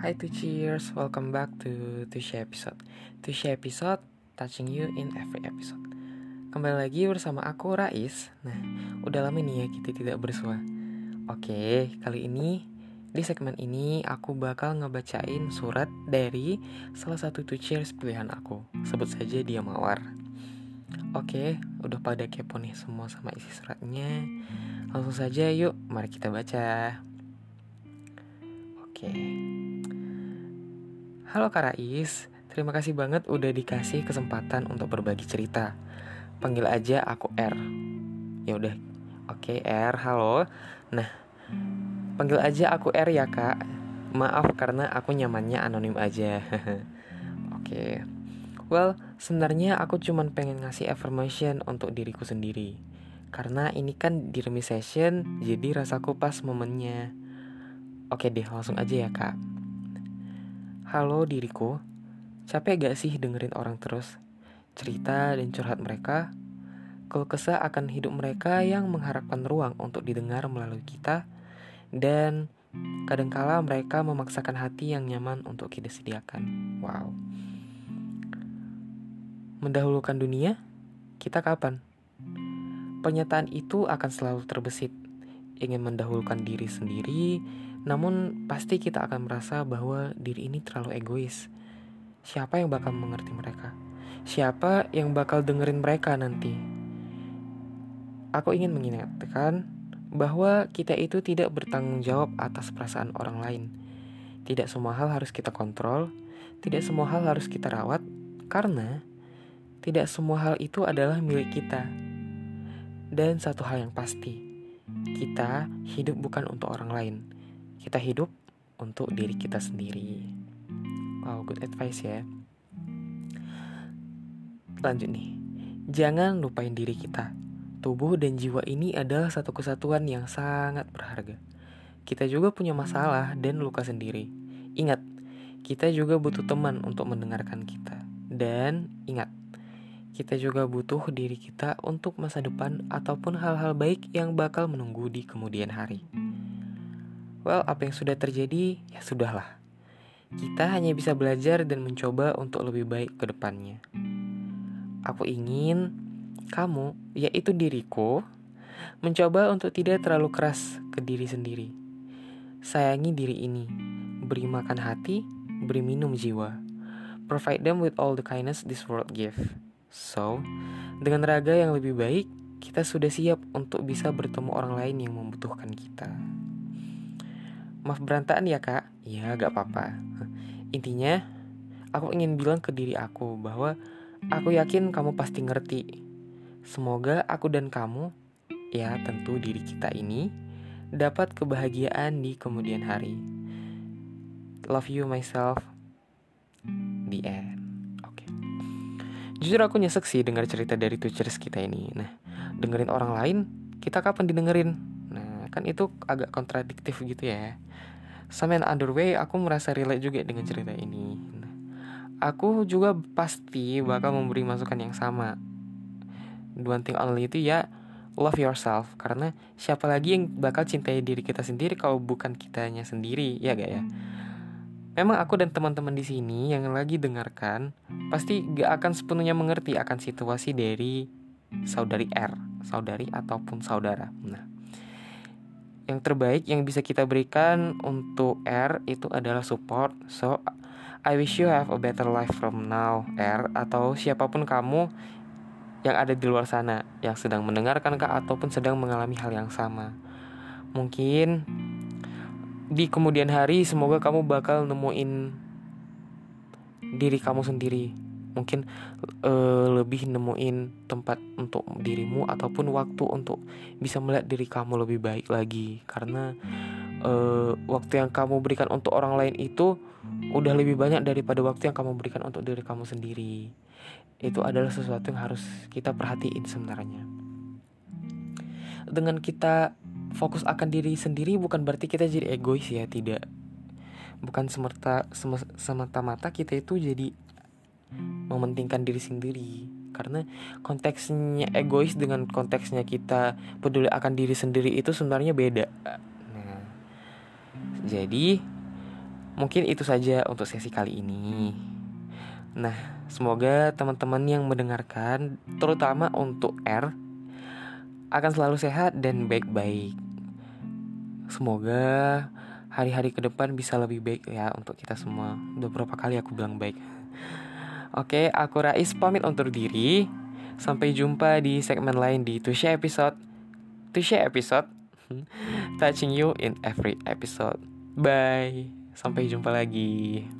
Hi to cheers, welcome back to Tushy episode. Tushy episode touching you in every episode. Kembali lagi bersama aku Rais. Nah, udah lama nih ya kita tidak bersua. Oke, kali ini di segmen ini aku bakal ngebacain surat dari salah satu to cheers pilihan aku. Sebut saja dia Mawar. Oke, udah pada kepo nih semua sama isi suratnya. Langsung saja yuk, mari kita baca. Oke. Halo Kak Rais, terima kasih banget udah dikasih kesempatan untuk berbagi cerita. Panggil aja aku R. Ya udah. Oke, R, halo. Nah, panggil aja aku R ya, Kak. Maaf karena aku nyamannya anonim aja. Oke. Well, sebenarnya aku cuman pengen ngasih affirmation untuk diriku sendiri. Karena ini kan di remi session, jadi rasaku pas momennya. Oke deh, langsung aja ya, Kak. Halo diriku, capek gak sih dengerin orang terus? Cerita dan curhat mereka? Kalau kesah akan hidup mereka yang mengharapkan ruang untuk didengar melalui kita? Dan kadangkala mereka memaksakan hati yang nyaman untuk kita sediakan. Wow. Mendahulukan dunia? Kita kapan? Pernyataan itu akan selalu terbesit. Ingin mendahulukan diri sendiri, namun pasti kita akan merasa bahwa diri ini terlalu egois. Siapa yang bakal mengerti mereka? Siapa yang bakal dengerin mereka nanti? Aku ingin mengingatkan bahwa kita itu tidak bertanggung jawab atas perasaan orang lain. Tidak semua hal harus kita kontrol, tidak semua hal harus kita rawat, karena tidak semua hal itu adalah milik kita. Dan satu hal yang pasti, kita hidup bukan untuk orang lain, kita hidup untuk diri kita sendiri. Wow, good advice ya. Lanjut nih. Jangan lupain diri kita. Tubuh dan jiwa ini adalah satu kesatuan yang sangat berharga. Kita juga punya masalah dan luka sendiri. Ingat, kita juga butuh teman untuk mendengarkan kita. Dan ingat, kita juga butuh diri kita untuk masa depan ataupun hal-hal baik yang bakal menunggu di kemudian hari. Well, apa yang sudah terjadi, ya sudahlah. Kita hanya bisa belajar dan mencoba untuk lebih baik ke depannya. Aku ingin kamu, yaitu diriku, mencoba untuk tidak terlalu keras ke diri sendiri. Sayangi diri ini, beri makan hati, beri minum jiwa. Provide them with all the kindness this world give. So, dengan raga yang lebih baik, kita sudah siap untuk bisa bertemu orang lain yang membutuhkan kita. Maaf berantakan ya kak. Ya gak apa-apa. Intinya Aku ingin bilang ke diri aku bahwa Aku yakin kamu pasti ngerti. Semoga aku dan kamu Ya tentu diri kita ini Dapat kebahagiaan di kemudian hari. Love you myself. The end. Oke. Okay. Jujur aku nyesek sih dengar cerita dari Tuchers kita ini. Nah dengerin orang lain Kita kapan didengerin kan itu agak kontradiktif gitu ya. Sama in other way, aku merasa relate juga dengan cerita ini. Aku juga pasti bakal memberi masukan yang sama. One thing only itu ya love yourself. Karena siapa lagi yang bakal cintai diri kita sendiri kalau bukan kitanya sendiri ya gak ya? Memang aku dan teman-teman di sini yang lagi dengarkan pasti gak akan sepenuhnya mengerti akan situasi dari saudari R saudari ataupun saudara. Nah yang terbaik yang bisa kita berikan untuk R itu adalah support. So, I wish you have a better life from now, R, atau siapa pun kamu yang ada di luar sana yang sedang mendengarkan kak ataupun sedang mengalami hal yang sama. Mungkin di kemudian hari semoga kamu bakal nemuin diri kamu sendiri mungkin uh, lebih nemuin tempat untuk dirimu ataupun waktu untuk bisa melihat diri kamu lebih baik lagi. Karena uh, waktu yang kamu berikan untuk orang lain itu udah lebih banyak daripada waktu yang kamu berikan untuk diri kamu sendiri. Itu adalah sesuatu yang harus kita perhatiin sebenarnya. Dengan kita fokus akan diri sendiri bukan berarti kita jadi egois ya tidak. Bukan semata semata-mata kita itu jadi mementingkan diri sendiri karena konteksnya egois dengan konteksnya kita peduli akan diri sendiri itu sebenarnya beda. Nah, jadi Mungkin itu saja untuk sesi kali ini. Nah, semoga teman-teman yang mendengarkan, terutama untuk R, akan selalu sehat dan baik-baik. Semoga hari-hari ke depan bisa lebih baik ya untuk kita semua. Udah berapa kali aku bilang baik. Oke, aku Rais pamit untuk diri. Sampai jumpa di segmen lain di Tusha episode. Tusha episode. Touching you in every episode. Bye. Sampai jumpa lagi.